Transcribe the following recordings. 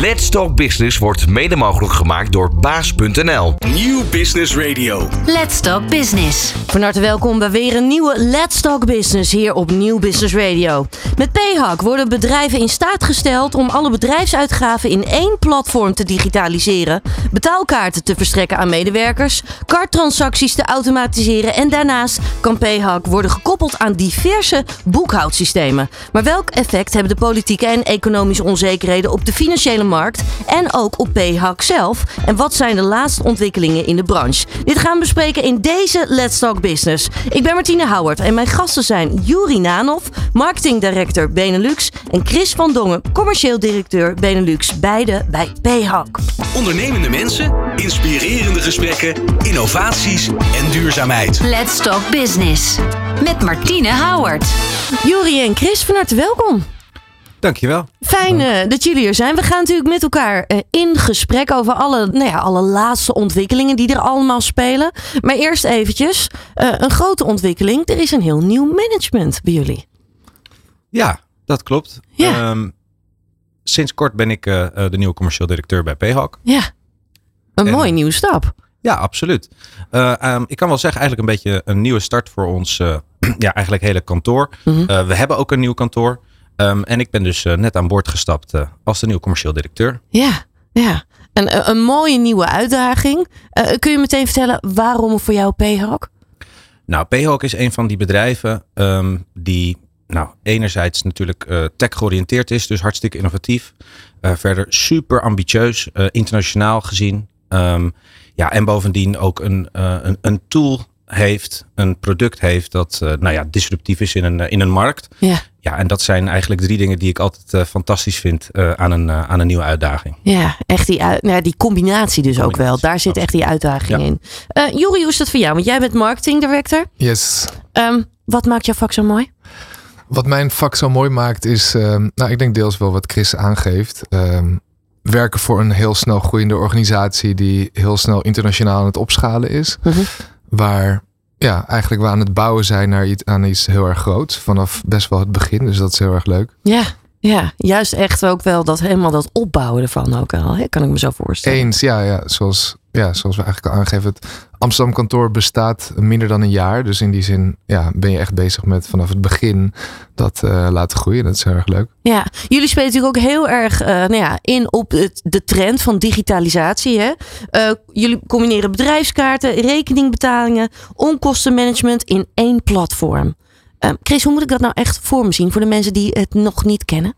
Let's Talk Business wordt mede mogelijk gemaakt door baas.nl. Nieuw Business Radio. Let's Talk Business. Van harte welkom bij weer een nieuwe Let's Talk Business hier op Nieuw Business Radio. Met Payhack worden bedrijven in staat gesteld om alle bedrijfsuitgaven in één platform te digitaliseren, betaalkaarten te verstrekken aan medewerkers, karttransacties te automatiseren en daarnaast kan Payhack worden gekoppeld aan diverse boekhoudsystemen. Maar welk effect hebben de politieke en economische onzekerheden op de financiële markt en ook op Payhack zelf? En wat zijn de laatste ontwikkelingen in de branche? Dit gaan we bespreken in deze Let's Talk Business. Ik ben Martine Howard en mijn gasten zijn Juri Nanov, Marketing Director Benelux en Chris van Dongen, Commercieel Directeur Benelux, beide bij Payhack. Ondernemende mensen, inspirerende gesprekken, innovaties en duurzaamheid. Let's Talk Business. Met Martine Howard. Juri en Chris, van harte welkom. Dankjewel. Fijn eh, dat jullie er zijn. We gaan natuurlijk met elkaar eh, in gesprek over alle, nou ja, alle laatste ontwikkelingen die er allemaal spelen. Maar eerst eventjes, eh, een grote ontwikkeling. Er is een heel nieuw management bij jullie. Ja, dat klopt. Ja. Ehm, sinds kort ben ik de nieuwe commercieel directeur bij Payhawk. Ja, een En- mooie nieuwe stap. Ja, absoluut. Eh, ehm, ik kan wel zeggen, eigenlijk een beetje een nieuwe start voor ons, ja, eigenlijk hele kantoor. Mhm. We hebben ook een nieuw kantoor. Ehm, en ik ben dus eh, net aan boord gestapt eh, als de nieuwe commercieel directeur. Ja, ja. Een, een, een mooie nieuwe uitdaging. Eh, kun je meteen vertellen waarom voor jou Payhawk? Nou, Payhawk is een van die bedrijven ehm, die nou, enerzijds natuurlijk eh, tech georiënteerd is, dus hartstikke innovatief. Eh, verder super ambitieus, eh, internationaal gezien. Ehm, ja, en bovendien ook een, eh, een, een tool heeft, een product heeft dat eh, nou ja, disruptief is in een, eh, in een markt. Ja, Ja, en dat zijn eigenlijk drie dingen die ik altijd eh, fantastisch vind eh, aan, een, aan een nieuwe uitdaging. ja echt die, uit- nou ja, die combinatie dus ook wel. Daar zit echt die uitdaging Ja. in. Eh Juri, hoe is dat voor jou? Want jij bent marketing director. Yes. Ehm, wat maakt jouw vak zo mooi? Wat mijn vak zo mooi maakt is, ehm, nou ik denk deels wel wat Chris aangeeft. Ehm, werken voor een heel snel groeiende organisatie die heel snel internationaal aan het opschalen is. Mhm. Waar ja, eigenlijk we aan het bouwen zijn naar iets, aan iets heel erg groots. Vanaf best wel het begin. Dus dat is heel erg leuk. Ja, ja, juist echt ook wel dat helemaal dat opbouwen ervan ook al. Hè? Kan ik me zo voorstellen. Eens, ja, ja, zoals, ja, zoals we eigenlijk al aangeven. Het Amsterdam kantoor bestaat minder dan een jaar. Dus in die zin ja, ben je echt bezig met vanaf het begin dat eh, laten groeien. Dat is heel erg leuk. Ja, jullie spelen natuurlijk ook heel erg eh, nou ja, in op het, de trend van digitalisatie. Hè? Eh, jullie combineren bedrijfskaarten, rekeningbetalingen, onkostenmanagement in één platform. Chris, hoe moet ik dat nou echt voor me zien voor de mensen die het nog niet kennen?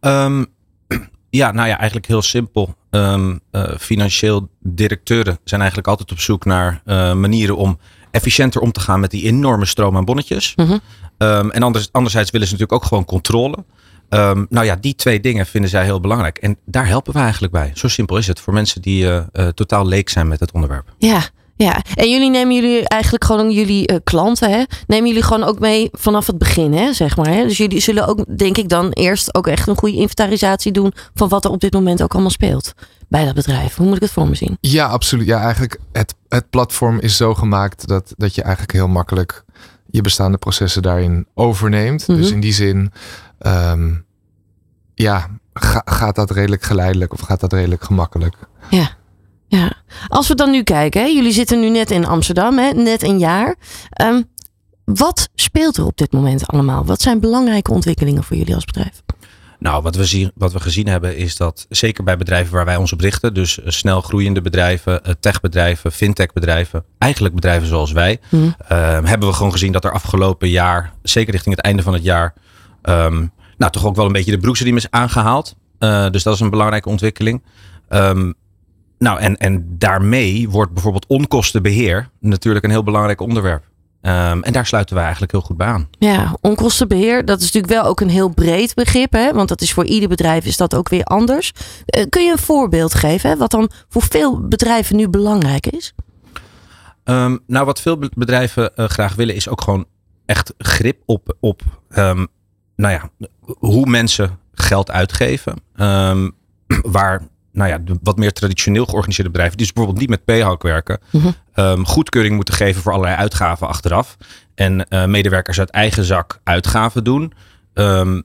Ehm, ja, nou ja, eigenlijk heel simpel. Ehm, eh, financieel directeuren zijn eigenlijk altijd op zoek naar eh, manieren om efficiënter om te gaan met die enorme stroom aan bonnetjes. Mhm. Ehm, en anders, anderzijds willen ze natuurlijk ook gewoon controle. Ehm, nou ja, die twee dingen vinden zij heel belangrijk. En daar helpen we eigenlijk bij. Zo simpel is het voor mensen die eh, totaal leek zijn met het onderwerp. Ja, ja. En jullie nemen jullie eigenlijk gewoon jullie eh, klanten, hè? Nemen jullie gewoon ook mee vanaf het begin, hè, zeg maar. Hè? Dus jullie zullen ook, denk ik, dan eerst ook echt een goede inventarisatie doen van wat er op dit moment ook allemaal speelt bij dat bedrijf. Hoe moet ik het voor me zien? Ja, absoluut. Ja, eigenlijk het, het platform is zo gemaakt dat, dat je eigenlijk heel makkelijk je bestaande processen daarin overneemt. Mhm. Dus in die zin, ehm, ja, ga- gaat dat redelijk geleidelijk of gaat dat redelijk gemakkelijk? Ja. Ja. Als we dan nu kijken, hè? jullie zitten nu net in Amsterdam, hè? net een jaar. Ehm, wat speelt er op dit moment allemaal? Wat zijn belangrijke ontwikkelingen voor jullie als bedrijf? Nou, wat we, zien, wat we gezien hebben is dat zeker bij bedrijven waar wij ons op richten, dus eh, snel groeiende bedrijven, eh, techbedrijven, fintechbedrijven, eigenlijk bedrijven zoals wij, Mhm. eh, hebben we gewoon gezien dat er afgelopen jaar, zeker richting het einde van het jaar, ehm, nou toch ook wel een beetje de broeksriem is aangehaald. Eh, dus dat is een belangrijke ontwikkeling. Ehm, nou, en, en daarmee wordt bijvoorbeeld onkostenbeheer natuurlijk een heel belangrijk onderwerp. Ehm, en daar sluiten wij eigenlijk heel goed bij aan. Ja, onkostenbeheer, dat is natuurlijk wel ook een heel breed begrip, hè? want dat is voor ieder bedrijf is dat ook weer anders. Eh, kun je een voorbeeld geven, hè? wat dan voor veel bedrijven nu belangrijk is? Ehm, nou, wat veel be- bedrijven eh, graag willen is ook gewoon echt grip op, op ehm, nou ja, hoe mensen geld uitgeven. Waar nou ja, de wat meer traditioneel georganiseerde bedrijven, die dus bijvoorbeeld niet met Payhawk werken, Mhm. ehm, goedkeuring moeten geven voor allerlei uitgaven achteraf. En eh, medewerkers uit eigen zak uitgaven doen. Ehm,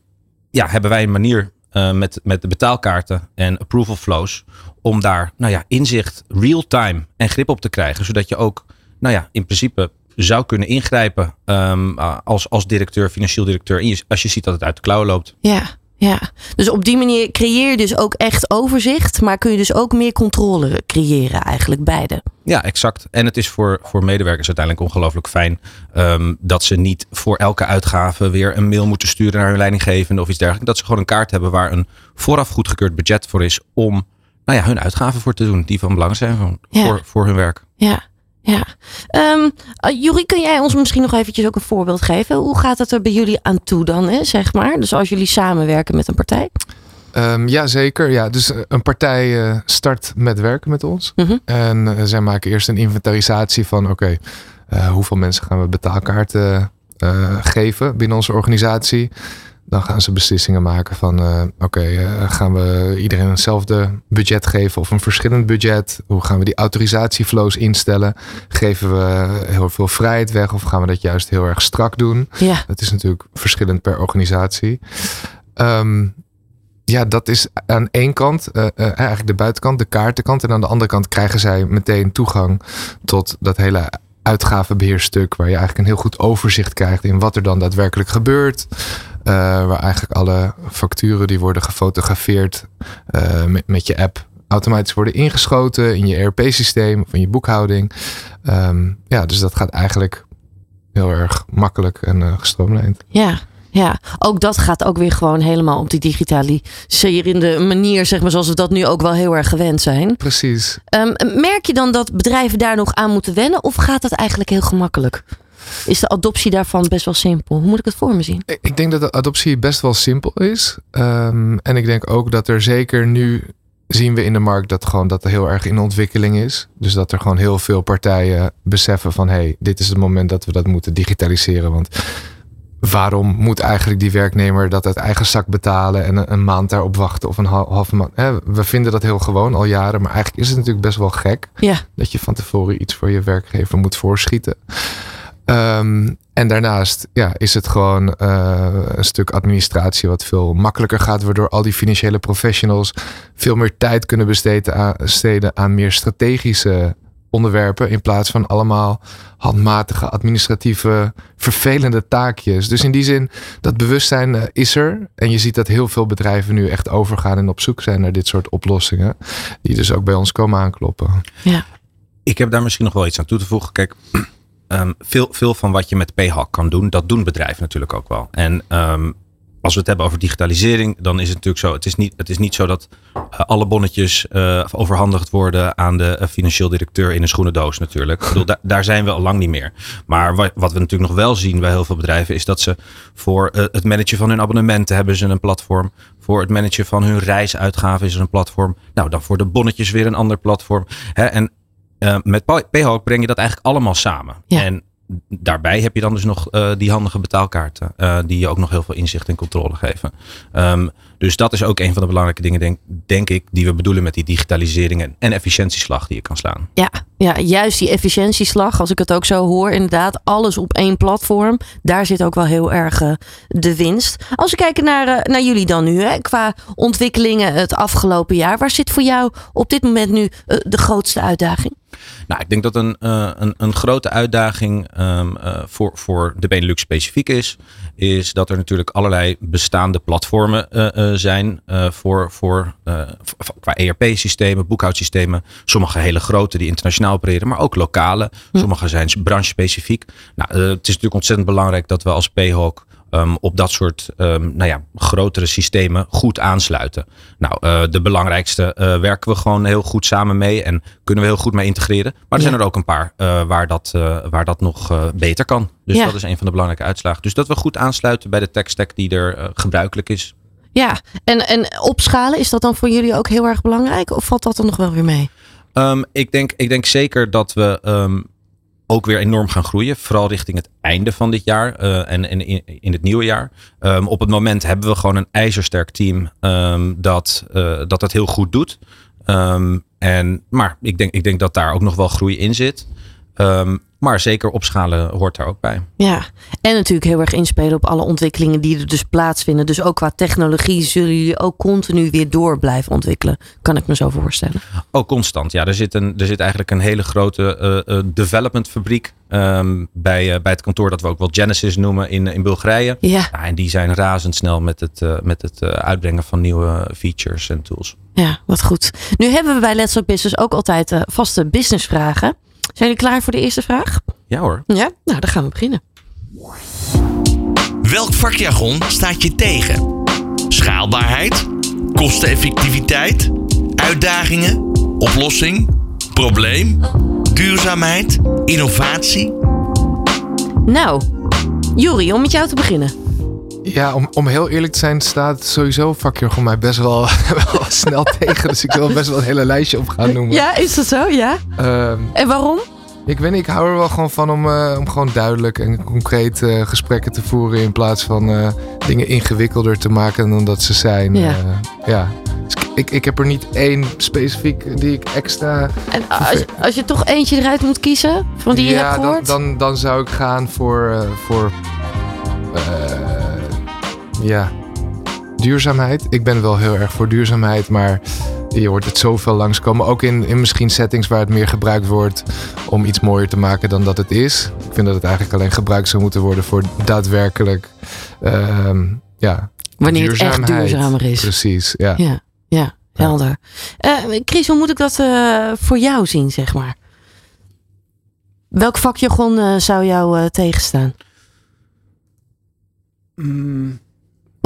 ja, hebben wij een manier eh, met, met de betaalkaarten en approval flows. Om daar nou ja, inzicht, real-time en grip op te krijgen. Zodat je ook nou ja, in principe zou kunnen ingrijpen um, als, als directeur, financieel directeur. Als je ziet dat het uit de klauwen loopt. Ja, ja, dus op die manier creëer je dus ook echt overzicht, maar kun je dus ook meer controle creëren, eigenlijk beide. Ja, exact. En het is voor, voor medewerkers uiteindelijk ongelooflijk fijn um, dat ze niet voor elke uitgave weer een mail moeten sturen naar hun leidinggevende of iets dergelijks. Dat ze gewoon een kaart hebben waar een vooraf goedgekeurd budget voor is om nou ja, hun uitgaven voor te doen, die van belang zijn voor, Ja. voor, voor hun werk. Ja, ja. Ehm uh, Jurie, kun jij ons misschien nog eventjes ook een voorbeeld geven? Hoe gaat het er bij jullie aan toe dan, hè, zeg maar? Dus als jullie samenwerken met een partij? Ehm ja, zeker. Ja, dus eh, een partij eh, start met werken met ons. Mhm. En eh, zij maken eerst een inventarisatie van oké, eh, hoeveel mensen gaan we betaalkaarten eh, geven binnen onze organisatie. Dan gaan ze beslissingen maken van eh, oké, eh, gaan we iedereen hetzelfde budget geven of een verschillend budget? Hoe gaan we die autorisatieflows instellen? Geven we heel veel vrijheid weg of gaan we dat juist heel erg strak doen? Ja, Dat is natuurlijk verschillend per organisatie. Ehm, ja, dat is aan één kant, eh, eigenlijk de buitenkant, de kaartenkant. En aan de andere kant krijgen zij meteen toegang tot dat hele uitgavenbeheerstuk. Waar je eigenlijk een heel goed overzicht krijgt in wat er dan daadwerkelijk gebeurt. Eh, waar eigenlijk alle facturen die worden gefotografeerd eh, met, met je app automatisch worden ingeschoten in je ERP-systeem of in je boekhouding. Ehm, ja, dus dat gaat eigenlijk heel erg makkelijk en eh, gestroomlijnd. ja. Ja, ook dat gaat ook weer gewoon helemaal op die digitaliserende manier, zeg maar, zoals we dat nu ook wel heel erg gewend zijn. Precies. Ehm, merk je dan dat bedrijven daar nog aan moeten wennen of gaat het eigenlijk heel gemakkelijk? Is de adoptie daarvan best wel simpel? Hoe moet ik het voor me zien? Ik denk dat de adoptie best wel simpel is. Ehm, en ik denk ook dat er zeker nu zien we in de markt dat gewoon dat er heel erg in ontwikkeling is. Dus dat er gewoon heel veel partijen beseffen van hé, hey, dit is het moment dat we dat moeten digitaliseren. Want waarom moet eigenlijk die werknemer dat uit eigen zak betalen en een, een maand daarop wachten of een hal- halve maand? Hè, we vinden dat heel gewoon al jaren, maar eigenlijk is het natuurlijk best wel gek Ja, dat je van tevoren iets voor je werkgever moet voorschieten. Ehm, en daarnaast ja, is het gewoon eh, een stuk administratie wat veel makkelijker gaat, waardoor al die financiële professionals veel meer tijd kunnen besteden aan, besteden aan meer strategische onderwerpen in plaats van allemaal handmatige, administratieve, vervelende taakjes. Dus in die zin, dat bewustzijn eh, is er. En je ziet dat heel veel bedrijven nu echt overgaan en op zoek zijn naar dit soort oplossingen. Die dus ook bij ons komen aankloppen. ja, Ik heb daar misschien nog wel iets aan toe te voegen. Kijk, ehm, veel, veel van wat je met PHAC kan doen, dat doen bedrijven natuurlijk ook wel. En ehm, als we het hebben over digitalisering, dan is het natuurlijk zo. Het is niet, het is niet zo dat eh, alle bonnetjes eh, overhandigd worden aan de eh, financieel directeur in een schoenendoos natuurlijk. Ik bedoel, daar, daar zijn we al lang niet meer. Maar wa- wat we natuurlijk nog wel zien bij heel veel bedrijven, is dat ze voor het managen van hun abonnementen hebben ze een platform. Voor het managen van hun reisuitgaven is er een platform. Nou, dan voor de bonnetjes weer een ander platform. Hè, en uh, met PayHawk breng je dat eigenlijk allemaal samen. Ja. En daarbij heb je dan dus nog uh, die handige betaalkaarten. Uh, die je ook nog heel veel inzicht en controle geven. Um, dus dat is ook een van de belangrijke dingen, denk, denk ik, die we bedoelen met die digitalisering en, en efficiëntieslag die je kan slaan. Ja, ja, juist die efficiëntieslag, als ik het ook zo hoor, inderdaad, alles op één platform. Daar zit ook wel heel erg uh, de winst. Als we kijken naar, naar jullie dan nu, hè, qua ontwikkelingen het afgelopen jaar. Waar zit voor jou op dit moment nu de grootste uitdaging? Nou, ik denk dat een, uh, een, een grote uitdaging um, uh, voor, voor de Benelux specifiek is, is dat er natuurlijk allerlei bestaande platformen uh, zijn voor, voor qua ERP-systemen, boekhoudsystemen. Sommige hele grote die internationaal opereren, maar ook lokale. Hm. Sommige zijn branchespecifiek. Nou, het is natuurlijk ontzettend belangrijk dat we als PHOC Um, op dat soort um, nou ja, grotere systemen goed aansluiten. Nou, uh, de belangrijkste uh, werken we gewoon heel goed samen mee en kunnen we heel goed mee integreren. Maar er ja. zijn er ook een paar uh, waar, dat, waar dat nog beter kan. Dus ja. dat is een van de belangrijke uitslagen. Dus dat we goed aansluiten bij de tech stack die er gebruikelijk is. Ja, en, en opschalen, is dat dan voor jullie ook heel erg belangrijk? Of valt dat er nog wel weer mee? Um, ik, denk, ik denk zeker dat we ook weer enorm gaan groeien. Vooral richting het einde van dit jaar uh, en, in, in, het nieuwe jaar. Um, op het moment hebben we gewoon een ijzersterk team um, dat, uh, dat het heel goed doet. Um, en, maar ik denk, ik denk dat daar ook nog wel groei in zit. Maar zeker opschalen hoort daar ook bij. Ja, en natuurlijk heel erg inspelen op alle ontwikkelingen die er dus plaatsvinden. Dus ook qua technologie zullen jullie ook continu weer door blijven ontwikkelen. Kan ik me zo voorstellen. Ook constant. Ja, er zit, een, er zit eigenlijk een hele grote uh, uh, development fabriek um, bij, uh, bij het kantoor dat we ook wel Genesis noemen in, in Bulgarije. Ja. ja en die zijn razendsnel met het, met het uitbrengen van nieuwe features en tools. Ja, wat goed. Nu hebben we bij Let's Business ook altijd vaste businessvragen. Zijn jullie klaar voor de eerste vraag? Ja hoor. Ja, nou dan gaan we beginnen. Welk vakjargon staat je tegen? Schaalbaarheid? Kosteneffectiviteit? Uitdagingen? Oplossing? Probleem? Duurzaamheid? Innovatie? Nou, Juri, om met jou te beginnen. Ja, om, om heel eerlijk te zijn, staat sowieso vakjargon mij best wel, wel snel tegen. Dus ik wil best wel een hele lijstje op gaan noemen. Ja, is dat zo? Ja. Um, en waarom? Ik weet niet, ik hou er wel gewoon van om, uh, om gewoon duidelijk en concreet uh, gesprekken te voeren. In plaats van uh, dingen ingewikkelder te maken dan dat ze zijn. Ja. ja. Dus ik, ik heb er niet één specifiek die ik extra. En als, als je toch eentje eruit moet kiezen van die je ja, hebt gehoord? Dan, dan, dan zou ik gaan voor. voor ja, duurzaamheid. Ik ben wel heel erg voor duurzaamheid, maar je hoort het zoveel langskomen. Ook in, in misschien settings waar het meer gebruikt wordt om iets mooier te maken dan dat het is. Ik vind dat het eigenlijk alleen gebruikt zou moeten worden voor daadwerkelijk, uh, ja, Wanneer het echt duurzamer is. Precies, ja. Ja, ja helder. Uh, Chris, hoe moet ik dat uh, voor jou zien, zeg maar? Welk vakjargon uh, zou jou tegenstaan? Mm.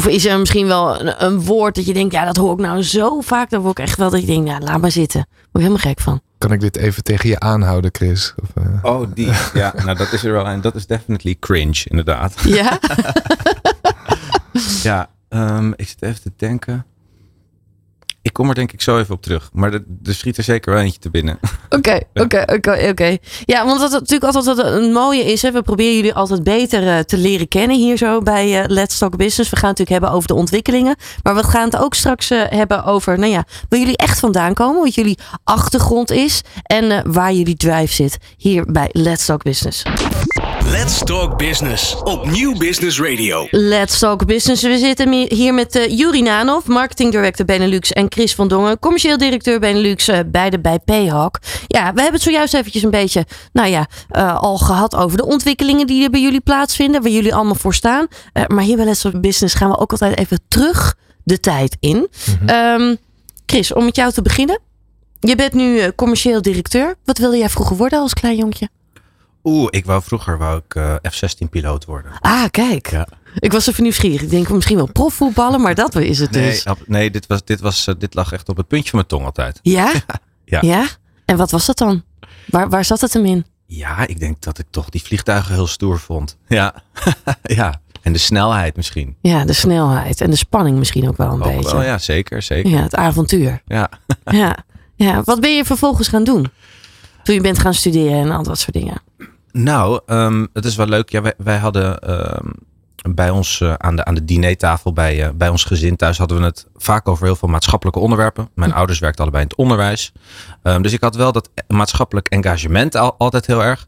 Of is er misschien wel een, een, woord dat je denkt, ja, dat hoor ik nou zo vaak. Dan word ik echt wel dat je denkt, ja, laat maar zitten. Word ik helemaal gek van. Kan ik dit even tegen je aanhouden, Chris? Of, uh... Oh, die. Ja, nou dat is er wel. En dat is definitely cringe, inderdaad. Ja? ja, um, ik zit even te denken. Ik kom er denk ik zo even op terug. Maar er, er schiet er zeker wel eentje te binnen. Oké, oké, oké, oké. Ja, want wat natuurlijk altijd wat een mooie is. Hè, we proberen jullie altijd beter uh, te leren kennen hier zo bij uh, Let's Talk Business. We gaan het natuurlijk hebben over de ontwikkelingen. Maar we gaan het ook straks uh, hebben over, nou ja, waar jullie echt vandaan komen. Wat jullie achtergrond is. En waar jullie drive zit hier bij Let's Talk Business. Let's Talk Business op Nieuw Business Radio. Let's Talk Business. We zitten hier met uh, Juri Nanov, Marketing Director Benelux. En Chris van Dongen, commercieel directeur Benelux. Uh, beide bij Payhawk. Ja, we hebben het zojuist eventjes een beetje, nou ja, uh, al gehad over de ontwikkelingen die er bij jullie plaatsvinden. Waar jullie allemaal voor staan. maar hier bij Let's Talk Business gaan we ook altijd even terug de tijd in. Mm -hmm. um, Chris, om met jou te beginnen. Je bent nu commercieel directeur. Wat wilde jij vroeger worden als klein jongetje? Oeh, ik wou vroeger wou ik uh, F-16 piloot worden. Ah, kijk. Ja. Ik was even nieuwsgierig. Ik denk misschien wel profvoetballen, maar dat is het nee, dus. Nee, dit, was, dit, was, uh, dit lag echt op het puntje van mijn tong altijd. Ja? ja. ja? En wat was dat dan? Waar, waar zat het hem in? Ja, ik denk dat ik toch die vliegtuigen heel stoer vond. Ja. ja. En de snelheid misschien. Ja, de snelheid. En de spanning misschien ook wel een ook beetje. Wel, ja, zeker, zeker. Ja, het avontuur. Ja. ja. ja. Wat ben je vervolgens gaan doen? Toen je bent gaan studeren en al dat soort dingen. Nou, um, het is wel leuk. Ja, wij, wij hadden um, bij ons uh, aan, de, aan de dinertafel bij, uh, bij ons gezin thuis hadden we het vaak over heel veel maatschappelijke onderwerpen. Mijn hm. ouders werkten allebei in het onderwijs. Um, dus ik had wel dat maatschappelijk engagement al, altijd heel erg.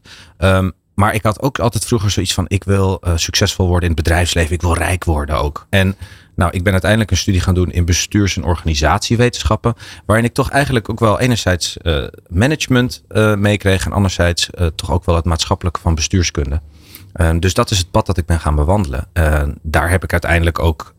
maar ik had ook altijd vroeger zoiets van: ik wil uh, succesvol worden in het bedrijfsleven. Ik wil rijk worden ook. En nou, ik ben uiteindelijk een studie gaan doen in bestuurs- en organisatiewetenschappen. Waarin ik toch eigenlijk ook wel enerzijds uh, management uh, meekreeg. En anderzijds uh, toch ook wel het maatschappelijke van bestuurskunde. dus dat is het pad dat ik ben gaan bewandelen. daar heb ik uiteindelijk ook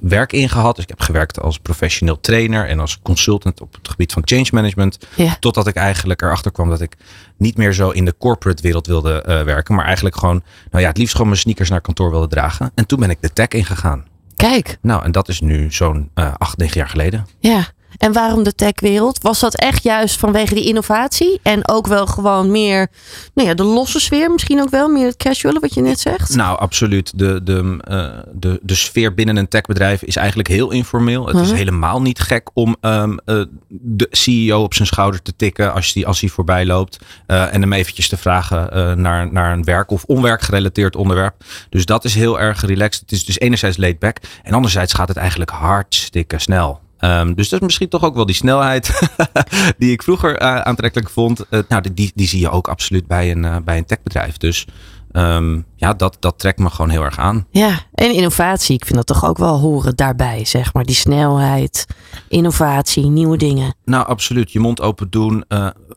werk in gehad. Dus ik heb gewerkt als professioneel trainer en als consultant op het gebied van change management. Ja. Totdat ik eigenlijk erachter kwam dat ik niet meer zo in de corporate wereld wilde werken. Maar eigenlijk gewoon, nou ja, het liefst gewoon mijn sneakers naar kantoor wilde dragen. En toen ben ik de tech ingegaan. Kijk. Nou, en dat is nu zo'n uh, acht, negen jaar geleden. Ja. En waarom de techwereld? Was dat echt juist vanwege die innovatie? En ook wel gewoon meer nou ja, de losse sfeer? Misschien ook wel meer het casual, wat je net zegt? Nou, absoluut. De, de, uh, de, de sfeer binnen een techbedrijf is eigenlijk heel informeel. Het -huh. is helemaal niet gek om um, uh, de CEO op zijn schouder te tikken als hij, als hij voorbij loopt. en hem eventjes te vragen naar, naar een werk- of onwerkgerelateerd onderwerp. Dus dat is heel erg relaxed. Het is dus enerzijds laid back. En anderzijds gaat het eigenlijk hartstikke snel. Ehm, dus dat is misschien toch ook wel die snelheid die ik vroeger eh, aantrekkelijk vond. Eh, nou, die, die zie je ook absoluut bij een, eh, bij een techbedrijf. Dus ehm, ja, dat, dat trekt me gewoon heel erg aan. Ja, en innovatie. Ik vind dat toch ook wel horen daarbij, zeg maar. Die snelheid, innovatie, nieuwe dingen. Nou, absoluut. Je mond open doen.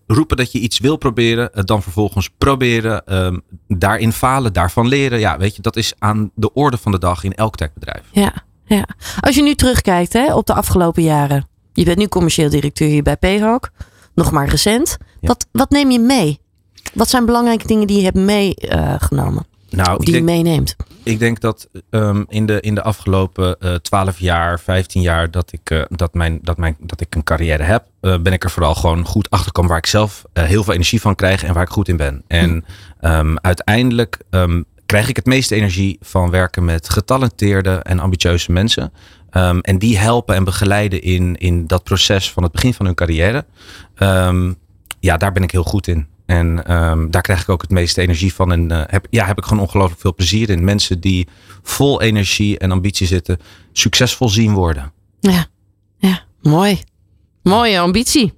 roepen dat je iets wil proberen. dan vervolgens proberen. ehm, daarin falen, daarvan leren. Ja, weet je, dat is aan de orde van de dag in elk techbedrijf. Ja, ja. Als je nu terugkijkt hè, op de afgelopen jaren. Je bent nu commercieel directeur hier bij Payhawk. Nog maar recent. Ja. Wat, wat neem je mee? Wat zijn belangrijke dingen die je hebt meegenomen? Nou, of ik die je meeneemt? ik denk dat ehm, in, de, in de afgelopen eh 12 jaar, 15 jaar dat ik, eh, dat mijn, dat mijn, dat ik een carrière heb, eh, ben ik er vooral gewoon goed achter gekomen waar ik zelf eh, heel veel energie van krijg en waar ik goed in ben. En ehm, uiteindelijk ehm, krijg ik het meeste energie van werken met getalenteerde en ambitieuze mensen. Ehm, en die helpen en begeleiden in, in dat proces van het begin van hun carrière. Ehm, ja, daar ben ik heel goed in. En ehm, daar krijg ik ook het meeste energie van. En eh, heb, ja, heb ik gewoon ongelooflijk veel plezier in. Mensen die vol energie en ambitie zitten, succesvol zien worden. Ja, ja, mooi. Mooie ambitie.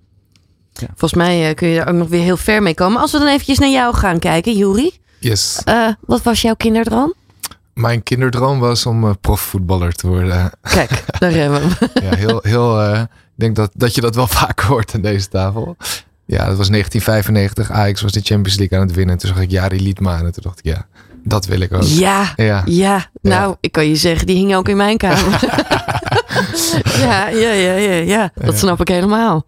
Ja. Volgens mij eh, kun je er ook nog weer heel ver mee komen. Als we dan eventjes naar jou gaan kijken, Juri. Yes. Eh, wat was jouw kinderdroom? Mijn kinderdroom was om eh, profvoetballer te worden. Kijk, daar hebben we hem. ja, heel, heel, eh, ik denk dat, dat je dat wel vaak hoort aan deze tafel. Ja, dat was 1995. Ajax was de Champions League aan het winnen. En toen zag ik Jari Liedma en toen dacht ik, ja, dat wil ik ook. Ja, Ja. ja. Nou, ik kan je zeggen, die hing ook in mijn kamer. ja, ja, ja, ja, ja. Dat snap ik helemaal.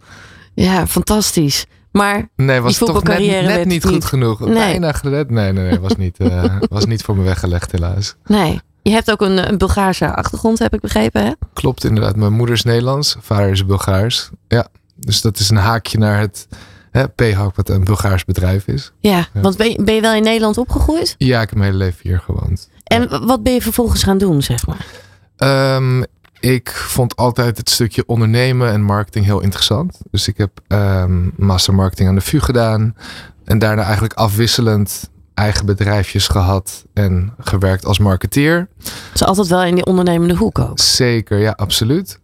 Ja, fantastisch. Maar Nee, was toch net, net niet niet. goed genoeg. Nee. Bijna gered. Nee, nee, nee. Was niet, eh, was niet voor me weggelegd helaas. nee, je hebt ook een, een Bulgaarse achtergrond, heb ik begrepen, hè? Klopt inderdaad. Mijn moeder is Nederlands. Vader is Bulgaars. Ja. Dus dat is een haakje naar het hè, P-Hawk, wat een Bulgaars bedrijf is. Ja, Ja. want ben je, ben je wel in Nederland opgegroeid? Ja, ik heb mijn hele leven hier gewoond. En wat ben je vervolgens gaan doen, zeg maar? Ehm, ik vond altijd het stukje ondernemen en marketing heel interessant. Dus ik heb ehm, master marketing aan de VU gedaan. En daarna eigenlijk afwisselend eigen bedrijfjes gehad en gewerkt als marketeer. Is altijd wel in die ondernemende hoek ook. Zeker, ja, absoluut.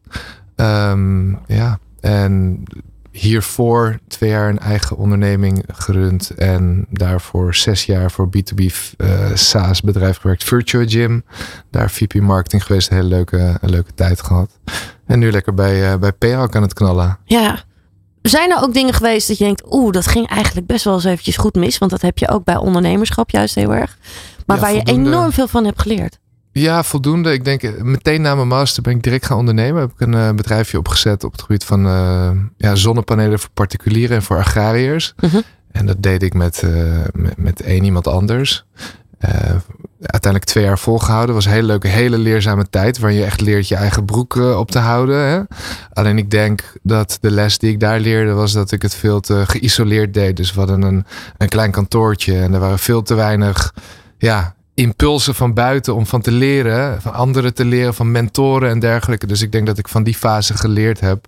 Ehm, ja, en hiervoor twee jaar een eigen onderneming gerund. En daarvoor zes jaar voor B2B eh SaaS bedrijf gewerkt. Virtual Gym. Daar VP marketing geweest. Een hele leuke, een leuke tijd gehad. En nu lekker bij, eh bij aan het knallen. Ja. Zijn er ook dingen geweest dat je denkt, oeh, dat ging eigenlijk best wel eens eventjes goed mis? Want dat heb je ook bij ondernemerschap juist heel erg. Maar Ja, waar je enorm veel van hebt geleerd. Ja, voldoende. Ik denk eh, meteen na mijn master ben ik direct gaan ondernemen. Heb ik een eh, bedrijfje opgezet op het gebied van eh, ja, zonnepanelen voor particulieren en voor agrariërs. Mhm. En dat deed ik met, met, met één iemand anders. Uiteindelijk twee jaar volgehouden. Was een hele leuke, hele leerzame tijd. Waar je echt leert je eigen broek op te houden. Hè? Alleen ik denk dat de les die ik daar leerde was dat ik het veel te geïsoleerd deed. Dus we hadden een, een klein kantoortje en er waren veel te weinig ja, impulsen van buiten om van te leren. Van anderen te leren, van mentoren en dergelijke. Dus ik denk dat ik van die fase geleerd heb.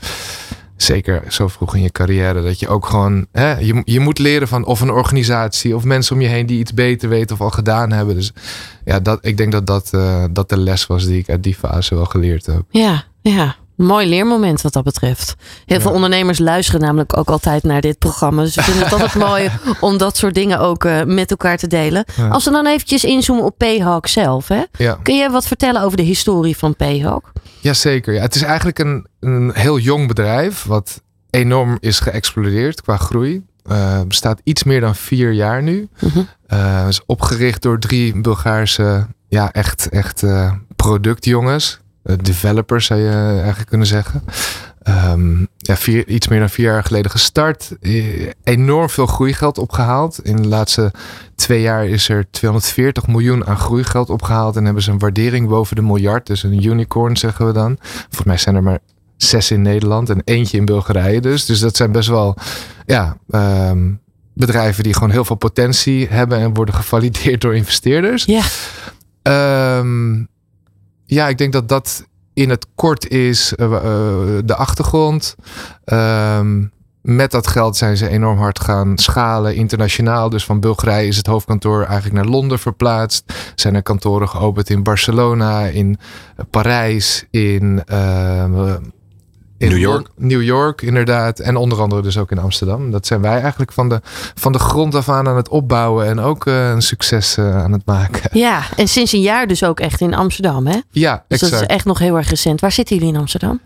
Zeker zo vroeg in je carrière. Dat je ook gewoon. Hè, je, je moet leren van of een organisatie of mensen om je heen die iets beter weten of al gedaan hebben. Dus ja, dat, ik denk dat dat, eh, dat de les was die ik uit die fase wel geleerd heb. Ja, ja. Mooi leermoment wat dat betreft. Heel veel ondernemers luisteren namelijk ook altijd naar dit programma. Dus ik vind het altijd mooi om dat soort dingen ook eh, met elkaar te delen. Ja. Als we dan eventjes inzoomen op Payhawk zelf. Hè? Ja. Kun je wat vertellen over de historie van Payhawk? Jazeker. Ja, het is eigenlijk een, een heel jong bedrijf. Wat enorm is geëxplodeerd qua groei. Eh bestaat iets meer dan vier jaar nu. Mhm. Eh, is opgericht door drie Bulgaarse, ja, echt, echt productjongens. Eh, developers zou je eigenlijk kunnen zeggen. Ehm, ja, vier, iets meer dan vier jaar geleden gestart. Eh, enorm veel groeigeld opgehaald. In de laatste twee jaar is er 240 miljoen aan groeigeld opgehaald. En hebben ze een waardering boven de miljard. Dus een unicorn zeggen we dan. Volgens mij zijn er maar zes in Nederland en eentje in Bulgarije dus. Dus dat zijn best wel ja, ehm, bedrijven die gewoon heel veel potentie hebben en worden gevalideerd door investeerders. Ja. Ehm, ja, ik denk dat dat in het kort is eh, eh, de achtergrond. Ehm, met dat geld zijn ze enorm hard gaan schalen internationaal. Dus van Bulgarije is het hoofdkantoor eigenlijk naar Londen verplaatst. Zijn er kantoren geopend in Barcelona, in eh, Parijs, in in New York. New York, inderdaad. En onder andere dus ook in Amsterdam. Dat zijn wij eigenlijk van de, van de grond af aan aan het opbouwen. En ook eh, een succes eh, aan het maken. Ja, en sinds een jaar dus ook echt in Amsterdam, hè? Ja, Dus dat exact. is echt nog heel erg recent. Waar zitten jullie in Amsterdam?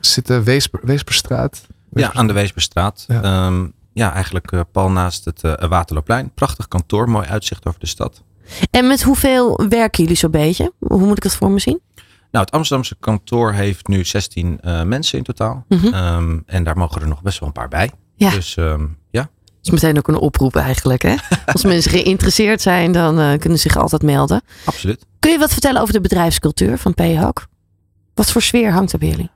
Zitten Weesper, Weesperstraat. Ja, aan de Weesperstraat. Ja. Ja, ja eigenlijk eh, pal naast het eh, Waterloopplein. Prachtig kantoor, mooi uitzicht over de stad. En met hoeveel werken jullie zo'n beetje? Hoe moet ik dat voor me zien? Nou, het Amsterdamse kantoor heeft nu 16 eh, mensen in totaal. Mhm. Ehm, en daar mogen er nog best wel een paar bij. Ja. Dus ehm, ja, Dat is meteen ook een oproep eigenlijk, hè? Als mensen geïnteresseerd zijn, dan eh, kunnen ze zich altijd melden. absoluut. Kun je wat vertellen over de bedrijfscultuur van PHOC? Wat voor sfeer hangt er bij jullie?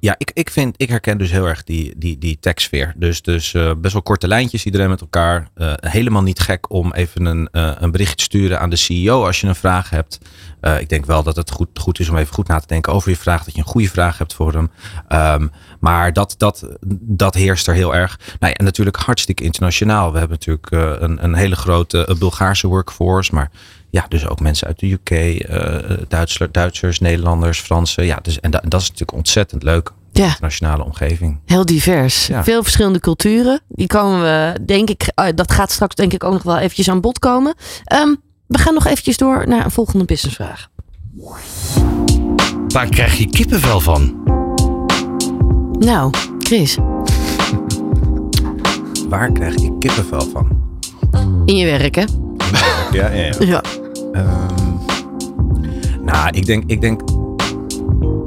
Ja, ik, ik vind, ik herken dus heel erg die, die, die tech-sfeer. Dus, dus eh, best wel korte lijntjes, iedereen met elkaar. Eh, helemaal niet gek om even een, eh, een bericht te sturen aan de CEO als je een vraag hebt. Ik denk wel dat het goed, goed is om even goed na te denken over je vraag. Dat je een goede vraag hebt voor hem. Ehm, maar dat, dat, dat heerst er heel erg. Nou ja, en natuurlijk hartstikke internationaal. We hebben natuurlijk een, een hele grote Bulgaarse workforce. Maar ja, dus ook mensen uit de UK, eh Duitsers, Duitsers, Nederlanders, Fransen. Ja, dus, en da- dat is natuurlijk ontzettend leuk. Ja. Internationale omgeving. Heel divers. Ja. Veel verschillende culturen. Die komen we, denk ik, eh, dat gaat straks denk ik ook nog wel eventjes aan bod komen. Ehm, we gaan nog eventjes door naar een volgende businessvraag. Waar krijg je kippenvel van? Nou, Chris, Waar krijg ik kippenvel van? in je werk hè? Ja, ja, ja. Ja. Ehm, nou, ik denk, ik denk,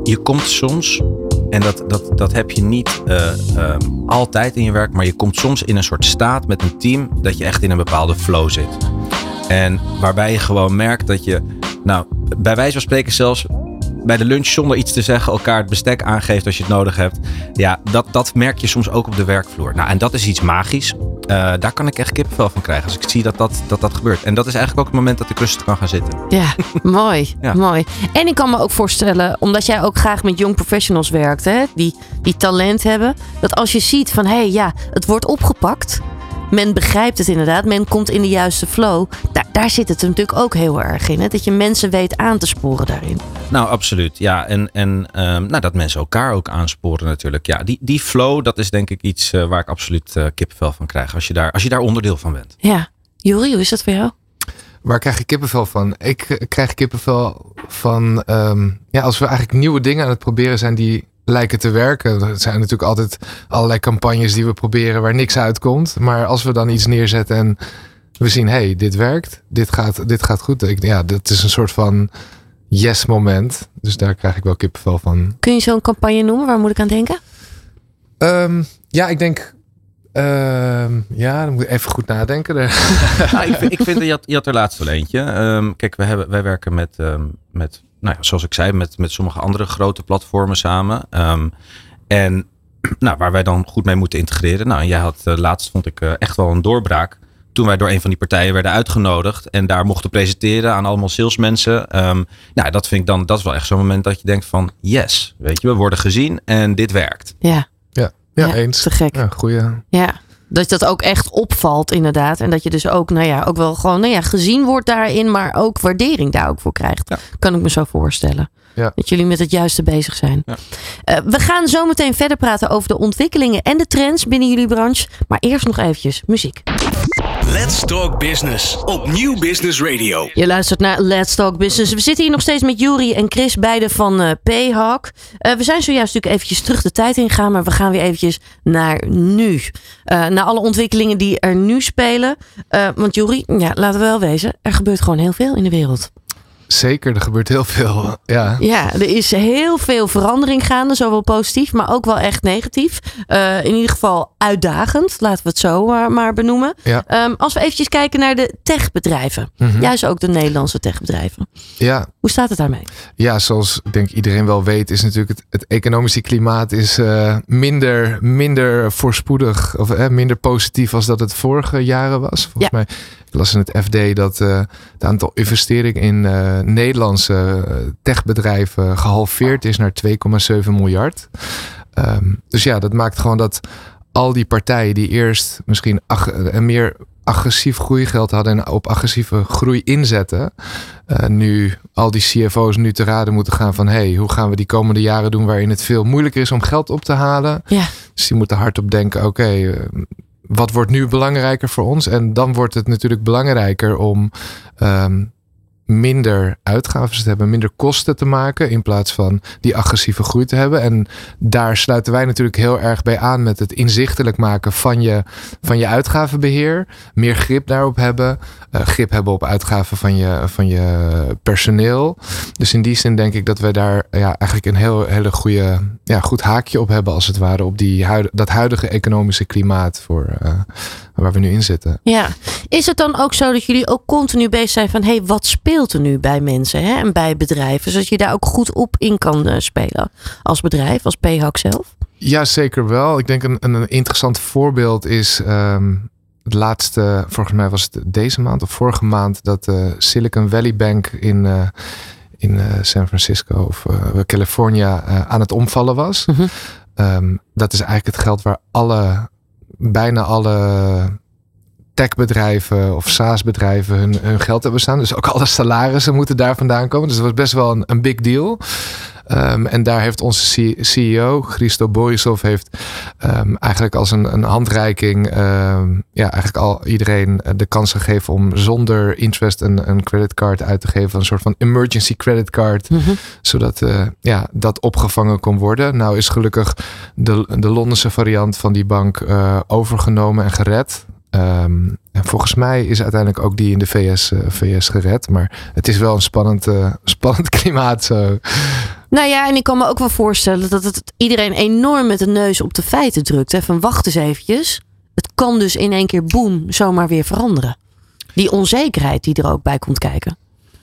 je komt soms, en dat, dat, dat heb je niet eh, ehm, altijd in je werk, maar je komt soms in een soort staat met een team dat je echt in een bepaalde flow zit. En waarbij je gewoon merkt dat je, nou, bij wijze van spreken zelfs bij de lunch zonder iets te zeggen elkaar het bestek aangeeft als je het nodig hebt. Ja, dat, dat merk je soms ook op de werkvloer. Nou, en dat is iets magisch. Eh, daar kan ik echt kippenvel van krijgen als ik zie dat dat, dat dat gebeurt. En dat is eigenlijk ook het moment dat ik rustig kan gaan zitten. Ja, mooi, Ja. mooi. En ik kan me ook voorstellen, omdat jij ook graag met young professionals werkt, hè, die, die talent hebben, dat als je ziet van hé, hey, ja, het wordt opgepakt, men begrijpt het inderdaad, men komt in de juiste flow, daar, daar zit het natuurlijk ook heel erg in, hè, dat je mensen weet aan te sporen daarin. Nou, absoluut. Ja, en, en ehm, nou, dat mensen elkaar ook aansporen natuurlijk. Ja, die, die flow, dat is denk ik iets eh, waar ik absoluut eh, kippenvel van krijg. Als je, daar, als je daar onderdeel van bent. Ja, Jori, hoe is dat voor jou? Waar krijg je kippenvel van? Ik eh, krijg kippenvel van ehm, ja, als we eigenlijk nieuwe dingen aan het proberen zijn die lijken te werken. Er zijn natuurlijk altijd allerlei campagnes die we proberen waar niks uitkomt. Maar als we dan iets neerzetten en we zien, hé, hey, dit werkt, dit gaat, dit gaat goed. Ik, ja, dat is een soort van yes moment. Dus daar krijg ik wel kippenvel van. Kun je zo'n campagne noemen? Waar moet ik aan denken? Ehm, ja, ik denk. ehm, ja, dan moet ik even goed nadenken. Nou, ik, vind, ik vind, je had, je had er laatst wel eentje. Ehm, kijk, we hebben, wij werken met, ehm, met nou ja, zoals ik zei, met, met sommige andere grote platformen samen. Ehm, en nou, waar wij dan goed mee moeten integreren. Nou, en jij had eh, laatst, vond ik, eh, echt wel een doorbraak. Toen wij door een van die partijen werden uitgenodigd en daar mochten presenteren aan allemaal salesmensen. Ehm, nou, dat vind ik dan, dat is wel echt zo'n moment dat je denkt van, yes, weet je, we worden gezien en dit werkt. Ja, ja, ja, Ja, eens. te gek. Ja, goeie. ja. Dat dat ook echt opvalt, inderdaad. En dat je dus ook, nou ja, ook wel gewoon nou ja, gezien wordt daarin, maar ook waardering daar ook voor krijgt. Ja. Kan ik me zo voorstellen. Ja. Dat jullie met het juiste bezig zijn. Ja. Eh, we gaan zo meteen verder praten over de ontwikkelingen en de trends binnen jullie branche. Maar eerst nog eventjes muziek. Let's Talk Business op Nieuw Business Radio. Je luistert naar Let's Talk Business. We zitten hier nog steeds met Juri en Chris, beide van eh P-Hawk. Eh, we zijn zojuist natuurlijk eventjes terug de tijd ingegaan, maar we gaan weer eventjes naar nu. Eh, naar alle ontwikkelingen die er nu spelen. Want Juri, ja, laten we wel wezen, er gebeurt gewoon heel veel in de wereld. Zeker, er gebeurt heel veel. Ja. Ja, er is heel veel verandering gaande, zowel positief, maar ook wel echt negatief. Eh, in ieder geval uitdagend, laten we het zo maar, maar benoemen. Ja. Ehm, als we eventjes kijken naar de techbedrijven. Mhm. Juist ook de Nederlandse techbedrijven. ja, Hoe staat het daarmee? Ja, zoals ik denk iedereen wel weet, is natuurlijk het, het economische klimaat is eh, minder, minder voorspoedig of eh, minder positief als dat het vorige jaren was. Volgens Ja. mij ik las in het FD dat eh, het aantal investeringen in eh, Nederlandse eh, techbedrijven gehalveerd is naar 2,7 miljard. Ehm, dus ja, dat maakt gewoon dat al die partijen die eerst misschien eh, meer agressief groeigeld hadden en op agressieve groei inzetten. Uh, nu al die CFO's nu te raden moeten gaan van hey, hoe gaan we die komende jaren doen waarin het veel moeilijker is om geld op te halen. Ja. Dus die moeten hardop denken, oké, uh, wat wordt nu belangrijker voor ons? En dan wordt het natuurlijk belangrijker om um, minder uitgaven te hebben, minder kosten te maken in plaats van die agressieve groei te hebben. En daar sluiten wij natuurlijk heel erg bij aan met het inzichtelijk maken van je, van je uitgavenbeheer. Meer grip daarop hebben. Uh, grip hebben op uitgaven van je, van je personeel. Dus in die zin denk ik dat we daar ja, eigenlijk een heel hele goede, ja, goed haakje op hebben als het ware op die huid, dat huidige economische klimaat voor, uh, waar we nu in zitten. Ja, is het dan ook zo dat jullie ook continu bezig zijn van hé, hey, wat speelt er nu bij mensen hè, en bij bedrijven, zodat je daar ook goed op in kan uh, spelen als bedrijf, als PHAC zelf? Ja, zeker wel. Ik denk een, een interessant voorbeeld is um, het laatste, volgens mij was het deze maand of vorige maand, dat de Silicon Valley Bank in, uh, in uh, San Francisco of California aan het omvallen was. Mhm. Mm -hmm. um, dat is eigenlijk het geld waar alle bijna alle techbedrijven of SaaS-bedrijven hun, hun geld hebben staan. Dus ook alle salarissen moeten daar vandaan komen. Dus dat was best wel een, een big deal. Um, en daar heeft onze CEO, Christo Borisov, heeft um, eigenlijk als een, een handreiking um, ja, eigenlijk al iedereen de kans gegeven om zonder interest een, een creditcard uit te geven. Een soort van emergency creditcard. Mm -hmm. Zodat uh, ja, dat opgevangen kon worden. Nou is gelukkig de, de Londense variant van die bank uh, overgenomen en gered. Um, en volgens mij is uiteindelijk ook die in de VS, uh, VS gered. Maar het is wel een spannend, uh, spannend klimaat. Zo. Nou ja, en ik kan me ook wel voorstellen dat het iedereen enorm met de neus op de feiten drukt. Hè? Van wacht eens eventjes. Het kan dus in één keer boem zomaar weer veranderen. Die onzekerheid die er ook bij komt kijken.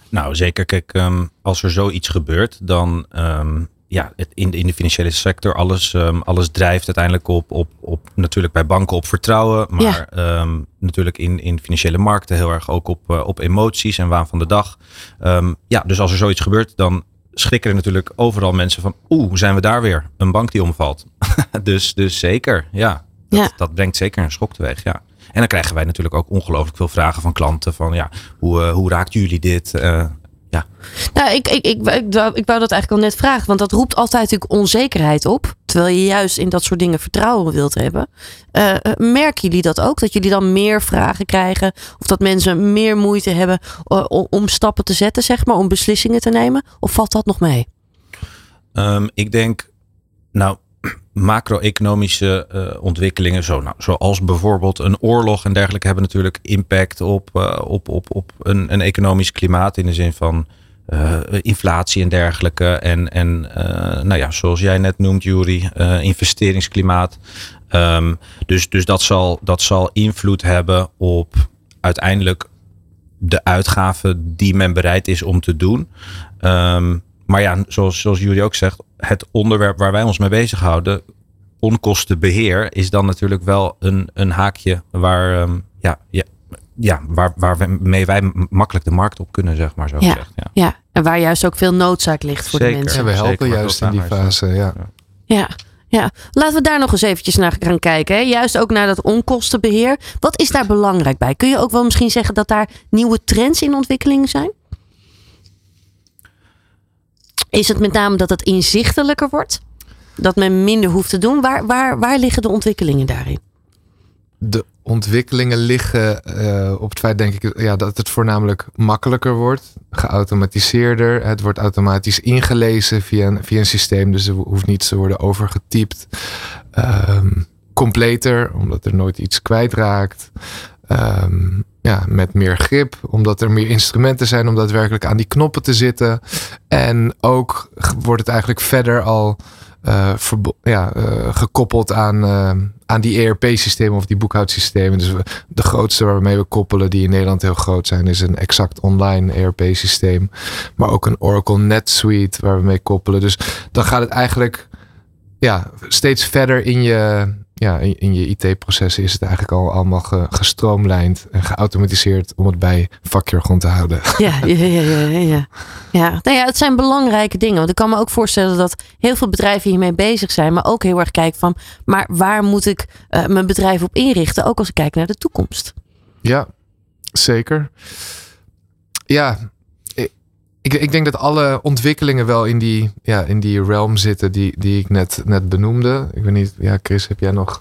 Nou zeker, kijk, um, als er zoiets gebeurt, dan um, ja, het in, de, in de financiële sector, alles, um, alles drijft uiteindelijk op, op, op, natuurlijk bij banken op vertrouwen, maar ja. um, natuurlijk in, in financiële markten heel erg ook op, uh, op emoties en waan van de dag. Um, ja, dus als er zoiets gebeurt, dan schrikken er natuurlijk overal mensen van, oeh, zijn we daar weer? Een bank die omvalt. dus, dus zeker, ja. Dat, ja. dat brengt zeker een schok teweeg, ja. En dan krijgen wij natuurlijk ook ongelooflijk veel vragen van klanten van, ja, hoe, uh, hoe raakt jullie dit? Uh, ja. Nou, ik, ik, ik, ik, wou, ik wou dat eigenlijk al net vragen, want dat roept altijd natuurlijk onzekerheid op. Terwijl je juist in dat soort dingen vertrouwen wilt hebben. Uh, merken jullie dat ook? Dat jullie dan meer vragen krijgen? Of dat mensen meer moeite hebben om stappen te zetten, zeg maar, om beslissingen te nemen? Of valt dat nog mee? Um, ik denk, nou, macro-economische uh, ontwikkelingen, zo, nou, zoals bijvoorbeeld een oorlog en dergelijke, hebben natuurlijk impact op, uh, op, op, op een, een economisch klimaat in de zin van uh, inflatie en dergelijke. En, en nou ja, zoals jij net noemt, Jury, investeringsklimaat. Um, dus dus dat, zal, dat zal invloed hebben op uiteindelijk de uitgaven die men bereid is om te doen. Um, maar ja, zoals, zoals jullie ook zegt, het onderwerp waar wij ons mee bezighouden, onkostenbeheer, is dan natuurlijk wel een, een haakje waar, um, ja, ja, ja, waar, waarmee wij makkelijk de markt op kunnen, zeg maar zo ja, gezegd. Ja. ja, en waar juist ook veel noodzaak ligt voor Zeker. de mensen. En we helpen Zeker, juist in die fase, ja. Ja. Ja, laten we daar nog eens eventjes naar gaan kijken. Hè? Juist ook naar dat onkostenbeheer. Wat is daar belangrijk bij? Kun je ook wel misschien zeggen dat daar nieuwe trends in ontwikkeling zijn? Is het met name dat het inzichtelijker wordt? Dat men minder hoeft te doen? Waar, waar, waar liggen de ontwikkelingen daarin? De ontwikkelingen liggen uh, op het feit, denk ik, ja, dat het voornamelijk makkelijker wordt. Geautomatiseerder. Het wordt automatisch ingelezen via een, via een systeem. Dus er hoeft niet te worden overgetypt. Um, completer, omdat er nooit iets kwijtraakt. Um, ja, met meer grip, omdat er meer instrumenten zijn om daadwerkelijk aan die knoppen te zitten. En ook wordt het eigenlijk verder al uh, ja, uh, gekoppeld aan, uh, aan die ERP-systemen of die boekhoudsystemen. Dus de grootste waarmee we koppelen, die in Nederland heel groot zijn, is een exact online ERP-systeem. Maar ook een Oracle NetSuite waar we mee koppelen. Dus dan gaat het eigenlijk ja, steeds verder in je, ja, in, in je IT-processen is het eigenlijk al allemaal ge, gestroomlijnd en geautomatiseerd om het bij vakjargon te houden. Ja, ja, ja, ja, ja. ja. Nou ja, het zijn belangrijke dingen. Want ik kan me ook voorstellen dat heel veel bedrijven hiermee bezig zijn, maar ook heel erg kijken van, maar waar moet ik uh, mijn bedrijf op inrichten? Ook als ik kijk naar de toekomst. Ja, zeker. Ja, ik, ik denk dat alle ontwikkelingen wel in die, ja, in die realm zitten die, die ik net, net benoemde. Ik weet niet, ja, Chris, heb jij nog.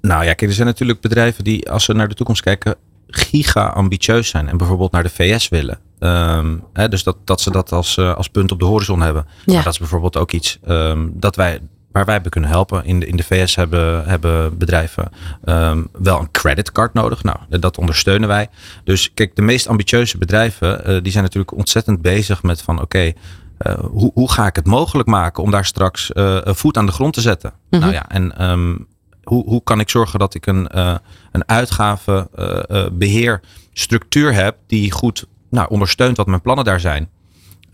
Nou ja, kijk, er zijn natuurlijk bedrijven die, als ze naar de toekomst kijken, giga ambitieus zijn en bijvoorbeeld naar de VS willen. Ehm, hè, dus dat, dat ze dat als, eh, als punt op de horizon hebben. Ja. Maar dat is bijvoorbeeld ook iets ehm, dat wij, waar wij hebben kunnen helpen. In de, in de VS hebben, hebben bedrijven ehm, wel een creditcard nodig. Nou, dat ondersteunen wij. Dus kijk, de meest ambitieuze bedrijven, eh, die zijn natuurlijk ontzettend bezig met van oké, eh, hoe, hoe ga ik het mogelijk maken om daar straks eh, een voet aan de grond te zetten? Mhm. Nou ja, en ehm, hoe, hoe kan ik zorgen dat ik een, eh een uitgavenbeheerstructuur heb die goed nou, ondersteunt wat mijn plannen daar zijn?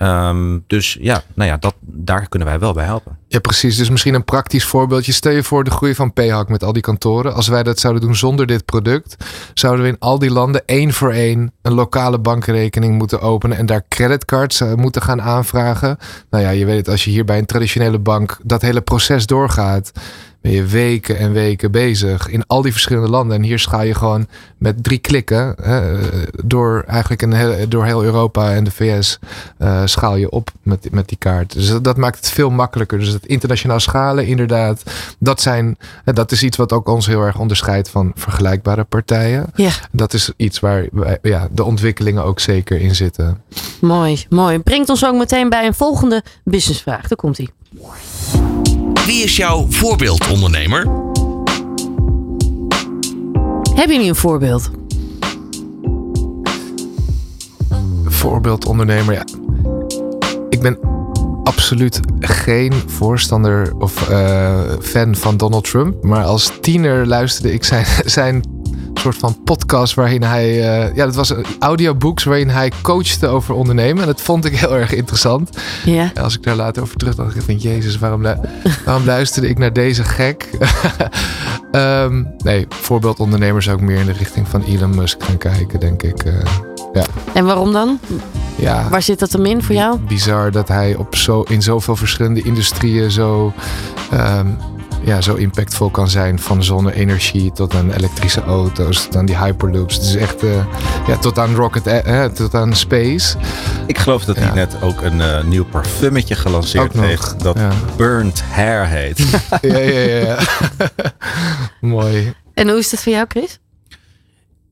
Ehm, dus ja, nou ja dat, daar kunnen wij wel bij helpen. Ja, precies. Dus misschien een praktisch voorbeeldje. Stel je voor de groei van PHAC met al die kantoren. Als wij dat zouden doen zonder dit product, zouden we in al die landen één voor één een lokale bankrekening moeten openen en daar creditcards eh, moeten gaan aanvragen. Nou ja, je weet het, als je hier bij een traditionele bank dat hele proces doorgaat, ben je weken en weken bezig in al die verschillende landen. En hier schaal je gewoon met drie klikken hè, door eigenlijk een heel, door heel Europa en de VS eh, schaal je op met, met die kaart. Dus dat, dat maakt het veel makkelijker. Dus het internationaal schalen, inderdaad, dat, zijn, eh, dat is iets wat ook ons heel erg onderscheidt van vergelijkbare partijen. Ja, Dat is iets waar ja, de ontwikkelingen ook zeker in zitten. mooi, mooi. Brengt ons ook meteen bij een volgende businessvraag. Daar komt ie. Wie is jouw voorbeeldondernemer? Hebben jullie een voorbeeld? Voorbeeldondernemer, ja. Ik ben absoluut geen voorstander of eh, fan van Donald Trump. Maar als tiener luisterde ik zijn, zijn soort van podcast waarin hij... eh, ja, dat was een audiobooks waarin hij coachte over ondernemen. En dat vond ik heel erg interessant. Ja. En als ik daar later over terug dacht, ik van Jezus, waarom, lu- waarom luisterde ik naar deze gek? Ehm, nee, voorbeeldondernemers zou ik meer in de richting van Elon Musk gaan kijken, denk ik. eh. En waarom dan? ja. Waar zit dat hem in voor jou? bizar dat hij op zo, in zoveel verschillende industrieën zo, ehm, ja, zo impactvol kan zijn. Van zonne-energie tot aan elektrische auto's, tot aan die hyperloops. Het is echt, eh, ja, tot aan rocket, eh, tot aan space. Ik geloof dat Ja. hij net ook een eh, nieuw parfummetje gelanceerd Ook nog, heeft. Dat ja. Burnt Hair heet. ja, ja, ja. ja. Mooi. En hoe is dat voor jou, Chris?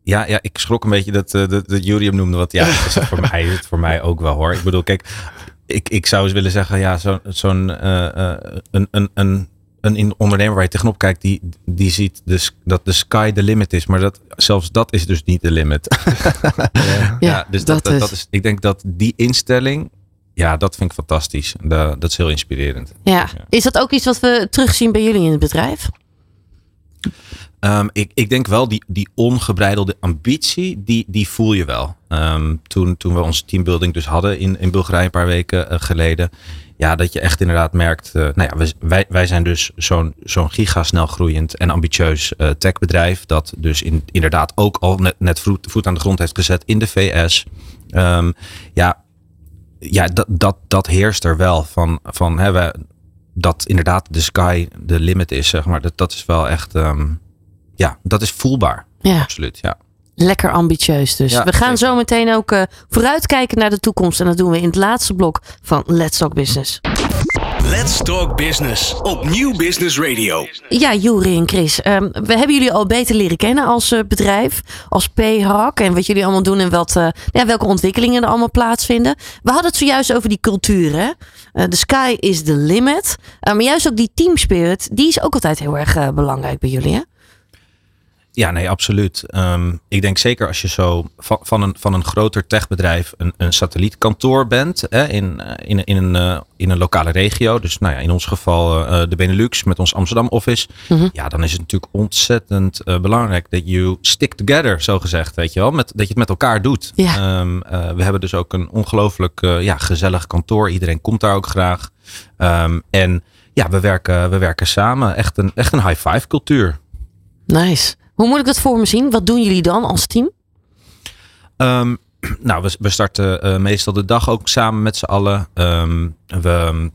Ja, ja, ik schrok een beetje dat, eh, dat, dat Jury hem noemde. Want ja, is het voor mij is het voor mij ook wel hoor. Ik bedoel, kijk, ik, ik zou eens willen zeggen, ja, zo- zo'n eh, eh, een, een, een, een in- ondernemer waar je tegenop kijkt, die, die ziet dus dat de sky the limit is. Maar dat, zelfs dat is dus niet de limit. Ja. Ja, dus dat dat, dat, is-. Ik denk dat die instelling, ja, dat vind ik fantastisch. Dat, dat is heel inspirerend. Ja. Is dat ook iets wat we terugzien bij jullie in het bedrijf? Ehm, ik, ik denk wel, die, die ongebreidelde ambitie, die, die voel je wel. Ehm, toen, toen we onze teambuilding dus hadden in, in Bulgarije een paar weken eh, geleden. Ja, dat je echt inderdaad merkt. eh, nou ja, wij, wij zijn dus zo'n zo'n gigasnel groeiend en ambitieus eh, techbedrijf. Dat dus in, inderdaad ook al net, net voet, voet aan de grond heeft gezet in de VS. Ehm, ja, ja dat, dat, dat heerst er wel van. van hè, we, dat inderdaad de sky de limit is, zeg maar. Dat, dat is wel echt. ehm, ja, dat is voelbaar. Ja. Absoluut, ja. Lekker ambitieus dus. Ja, we gaan zeker. zo meteen ook eh, vooruitkijken naar de toekomst. En dat doen we in het laatste blok van Let's Talk Business. Let's Talk Business op Nieuw Business Radio. Ja, Juri en Chris. ehm, we hebben jullie al beter leren kennen als eh, bedrijf, als P-Hack. En wat jullie allemaal doen en wat, eh, ja, welke ontwikkelingen er allemaal plaatsvinden. We hadden het zojuist over die cultuur. Hè? Eh, the sky is the limit. Maar juist ook die team spirit, die is ook altijd heel erg belangrijk bij jullie. Hè? Ja, nee, absoluut. Ehm, ik denk zeker als je zo van, van, een, van een groter techbedrijf een, een satellietkantoor bent hè, in, eh, in, in, een, eh, in een lokale regio. Dus nou ja, in ons geval eh, de Benelux met ons Amsterdam office. Mhm. Ja, dan is het natuurlijk ontzettend belangrijk dat you stick together, zo gezegd. Weet je wel, met, dat je het met elkaar doet. Ja. Ehm, eh, we hebben dus ook een ongelooflijk ja, gezellig kantoor. Iedereen komt daar ook graag. Ehm, en ja, we werken, we werken samen. Echt een, echt een high five cultuur. Nice. Hoe moet ik dat voor me zien? Wat doen jullie dan als team? Ehm, nou, we, we starten eh, meestal de dag ook samen met z'n allen. Ehm, we,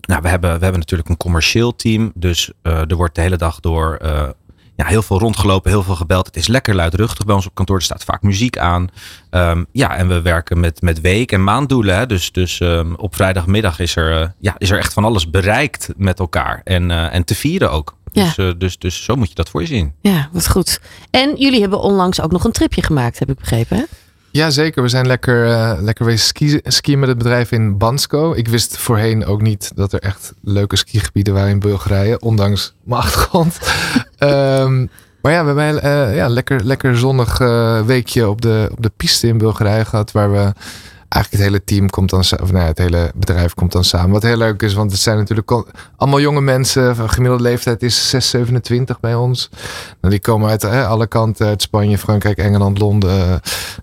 nou, we, hebben, we hebben natuurlijk een commercieel team. Dus eh, er wordt de hele dag door eh, ja, heel veel rondgelopen, heel veel gebeld. Het is lekker luidruchtig bij ons op kantoor. Er staat vaak muziek aan. Ehm, ja, en we werken met, met week- en maanddoelen. Dus, dus op vrijdagmiddag is er, ja, is er echt van alles bereikt met elkaar. En, en te vieren ook. Ja. Dus, eh, dus, dus zo moet je dat voor je zien. Ja, wat goed. En jullie hebben onlangs ook nog een tripje gemaakt, heb ik begrepen. Hè? Ja, zeker. We zijn lekker, eh, lekker wezen ski, skiën met het bedrijf in Bansko. Ik wist voorheen ook niet dat er echt leuke skigebieden waren in Bulgarije, ondanks mijn achtergrond. Ehm, maar ja, we hebben eh ja, lekker, lekker zonnig eh, weekje op de, op de piste in Bulgarije gehad, waar we eigenlijk het hele team komt dan, of nou ja, het hele bedrijf komt dan samen. Wat heel leuk is, want het zijn natuurlijk al- allemaal jonge mensen. Van Gemiddelde leeftijd is 6, 27 bij ons. Nou, die komen uit eh, alle kanten, uit Spanje, Frankrijk, Engeland, Londen. eh,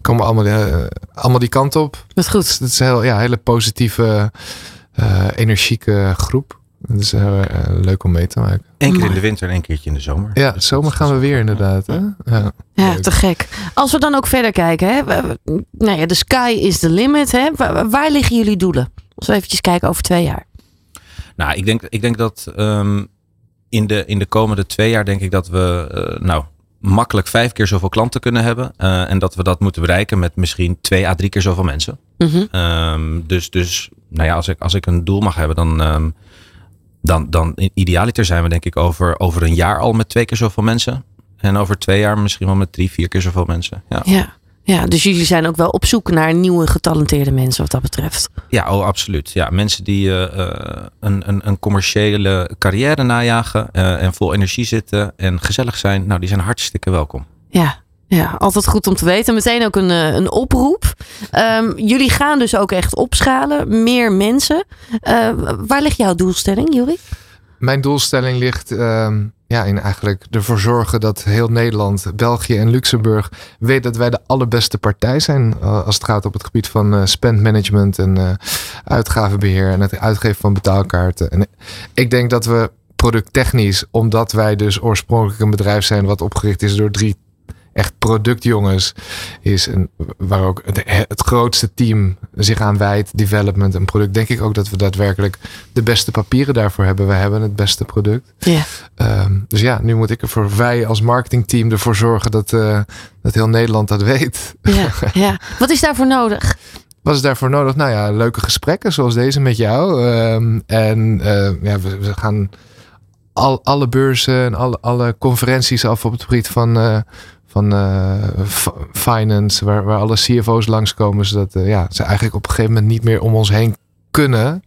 komen allemaal, eh, allemaal die kant op. Wat goed. Dus het is een heel, ja, hele positieve, eh, energieke groep. Heel eh, leuk om mee te maken. Eén keer in de winter en één keertje in de zomer. Ja, Dus zomer gaan we weer inderdaad. Hè? Ja. Te gek. Als we dan ook verder kijken, hè? nou ja, de sky is the limit. Hè? Waar, waar liggen jullie doelen? Als we eventjes kijken over twee jaar. Nou, ik denk, ik denk dat ehm, in, de, in de komende twee jaar denk ik dat we eh, nou, makkelijk vijf keer zoveel klanten kunnen hebben. Eh, en dat we dat moeten bereiken met misschien twee à drie keer zoveel mensen. Mhm. Ehm, dus, dus nou ja, als ik, als ik een doel mag hebben, dan, ehm, dan, dan in idealiter zijn we denk ik over, over een jaar al met twee keer zoveel mensen. En over twee jaar misschien wel met drie, vier keer zoveel mensen. Ja, Ja. ja, dus jullie zijn ook wel op zoek naar nieuwe getalenteerde mensen wat dat betreft. ja oh, absoluut. Ja, mensen die eh, eh, een, een, een commerciële carrière najagen eh, en vol energie zitten en gezellig zijn, nou, die zijn hartstikke welkom. Ja, ja, altijd goed om te weten. Meteen ook een, eh, een oproep. Ehm, jullie gaan dus ook echt opschalen. Meer mensen. Eh, waar ligt jouw doelstelling, Juri? Mijn doelstelling ligt ehm, ja, in eigenlijk ervoor zorgen dat heel Nederland, België en Luxemburg weet dat wij de allerbeste partij zijn eh, als het gaat op het gebied van eh spendmanagement en eh, uitgavenbeheer en het uitgeven van betaalkaarten. En ik denk dat we producttechnisch, omdat wij dus oorspronkelijk een bedrijf zijn wat opgericht is door drie echt productjongens, is een, waar ook het, het grootste team zich aan wijdt, development en product, denk ik ook dat we daadwerkelijk de beste papieren daarvoor hebben. We hebben het beste product. Ja. Ehm, dus ja, nu moet ik er voor wij als marketingteam ervoor zorgen dat, eh, dat heel Nederland dat weet. Ja, ja. Wat is daarvoor nodig? Wat is daarvoor nodig? Nou ja, leuke gesprekken zoals deze met jou. Ehm, en eh, ja, we, we gaan al, alle beurzen en alle, alle conferenties af op het gebied van, eh, van eh, finance, waar, waar alle CFO's langskomen, zodat eh, ja, ze eigenlijk op een gegeven moment niet meer om ons heen kunnen.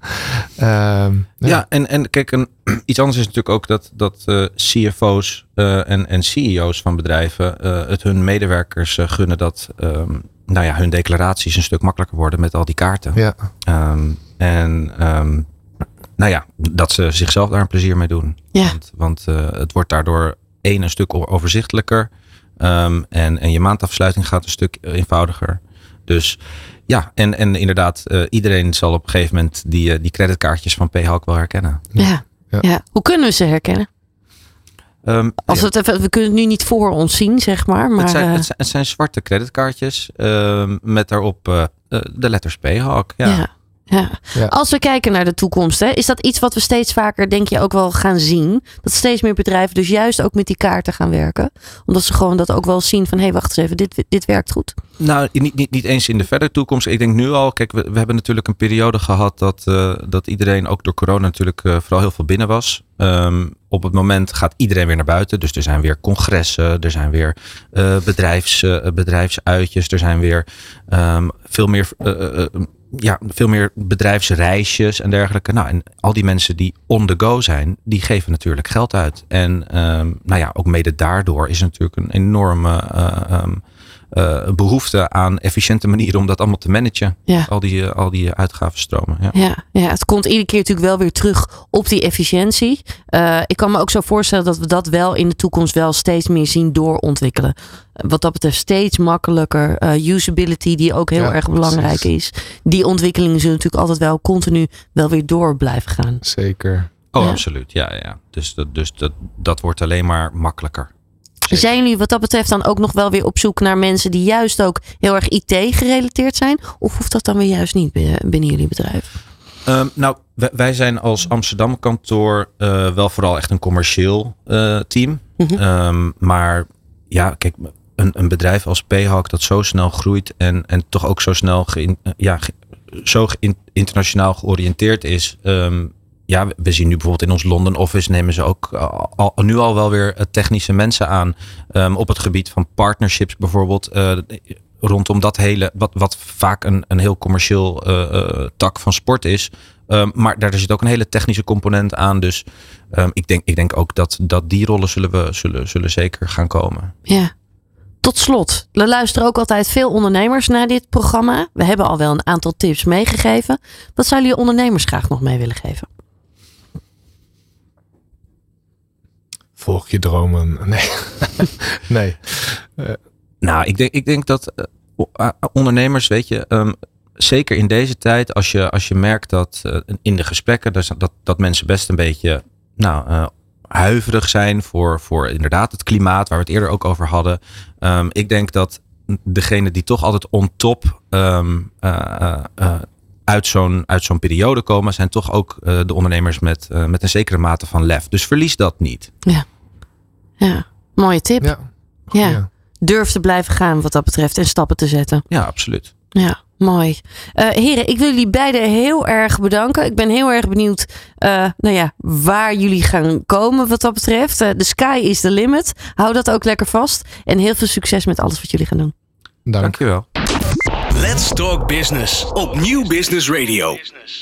Ehm, Ja, en, en kijk, een, iets anders is natuurlijk ook dat, dat eh, CFO's eh, en, en CEO's van bedrijven eh, het hun medewerkers gunnen dat ehm, nou ja, hun declaraties een stuk makkelijker worden met al die kaarten. ja. Ehm, en ehm, nou ja, dat ze zichzelf daar een plezier mee doen. Ja. Want, want eh, het wordt daardoor één een stuk overzichtelijker. Ehm, en, en je maandafsluiting gaat een stuk eenvoudiger. Dus ja, en, en inderdaad, eh, iedereen zal op een gegeven moment die, eh, die creditkaartjes van PHAK wel herkennen. Ja. Ja. Ja. Hoe kunnen we ze herkennen? Ehm, Als ja, het even, we kunnen het nu niet voor ons zien, zeg maar. maar het, zijn, eh, het, zijn, het zijn zwarte creditkaartjes ehm, met daarop de letters PHAK. Ja. Ja. Als we kijken naar de toekomst, hè, is dat iets wat we steeds vaker, denk je, ook wel gaan zien? Dat steeds meer bedrijven dus juist ook met die kaarten gaan werken. Omdat ze gewoon dat ook wel zien van, hé, hey, wacht eens even, dit, dit werkt goed. Nou, niet, niet, niet eens in de verdere toekomst. Ik denk nu al, kijk, we, we hebben natuurlijk een periode gehad dat, eh, dat iedereen ook door corona natuurlijk eh, vooral heel veel binnen was. Ehm, op het moment gaat iedereen weer naar buiten. Dus er zijn weer congressen, er zijn weer eh, bedrijfs, eh, bedrijfsuitjes, er zijn weer ehm, veel meer. Ja, veel meer bedrijfsreisjes en dergelijke. Nou, en al die mensen die on the go zijn, die geven natuurlijk geld uit. En ehm, nou ja, ook mede daardoor is natuurlijk een enorme eh, eh, behoefte aan efficiënte manieren om dat allemaal te managen. Ja. Al die, eh, al die uitgavenstromen. Ja. Ja, ja, het komt iedere keer natuurlijk wel weer terug op die efficiëntie. Eh, ik kan me ook zo voorstellen dat we dat wel in de toekomst wel steeds meer zien doorontwikkelen. Eh, Wat dat betreft steeds makkelijker. eh, usability, die ook heel Ja, erg belangrijk is. Die ontwikkelingen zullen natuurlijk altijd wel continu wel weer door blijven gaan. Zeker. Oh, Ja. absoluut. Ja, ja, ja. Dus, dat, dus dat, dat wordt alleen maar makkelijker. Zeker. Zijn jullie wat dat betreft dan ook nog wel weer op zoek naar mensen die juist ook heel erg IT gerelateerd zijn? Of hoeft dat dan weer juist niet binnen jullie bedrijf? Ehm, nou, wij, wij zijn als Amsterdam kantoor eh, wel vooral echt een commercieel eh, team. Mhm. Ehm, maar ja, kijk, een, een bedrijf als Payhawk dat zo snel groeit en, en toch ook zo snel geïn- ja, ge- zo internationaal georiënteerd is. ehm, ja, we- we zien nu bijvoorbeeld in ons London office nemen ze ook al, al- nu al wel weer eh, technische mensen aan ehm, op het gebied van partnerships bijvoorbeeld. eh, rondom dat hele, wat, wat vaak een, een heel commercieel eh, eh, tak van sport is. Ehm, maar daar zit ook een hele technische component aan. Dus ehm, ik, denk, ik denk ook dat, dat die rollen zullen, we, zullen, zullen zeker gaan komen. Ja. Tot slot, er luisteren ook altijd veel ondernemers naar dit programma. We hebben al wel een aantal tips meegegeven. Wat zouden jullie ondernemers graag nog mee willen geven? Volg je dromen. Nee. nee. Nou, ik denk, ik denk dat eh, ondernemers, weet je, ehm, zeker in deze tijd, als je, als je merkt dat eh, in de gesprekken dus dat, dat mensen best een beetje nou, eh, huiverig zijn voor, voor inderdaad het klimaat, waar we het eerder ook over hadden. Ehm, ik denk dat degene die toch altijd on top ehm, eh, eh, eh, uit zo'n uit zo'n periode komen, zijn toch ook eh, de ondernemers met, eh, met een zekere mate van lef. Dus verlies dat niet. Ja, mooie tip. Ja. Ja. Durf te blijven gaan wat dat betreft en stappen te zetten. Ja, absoluut. Ja, mooi. Eh, heren, ik wil jullie beiden heel erg bedanken. Ik ben heel erg benieuwd eh, nou ja, waar jullie gaan komen wat dat betreft. Eh, the sky is the limit. Hou dat ook lekker vast. En heel veel succes met alles wat jullie gaan doen. Dank. Dankjewel. Let's Talk Business op Nieuw Business Radio.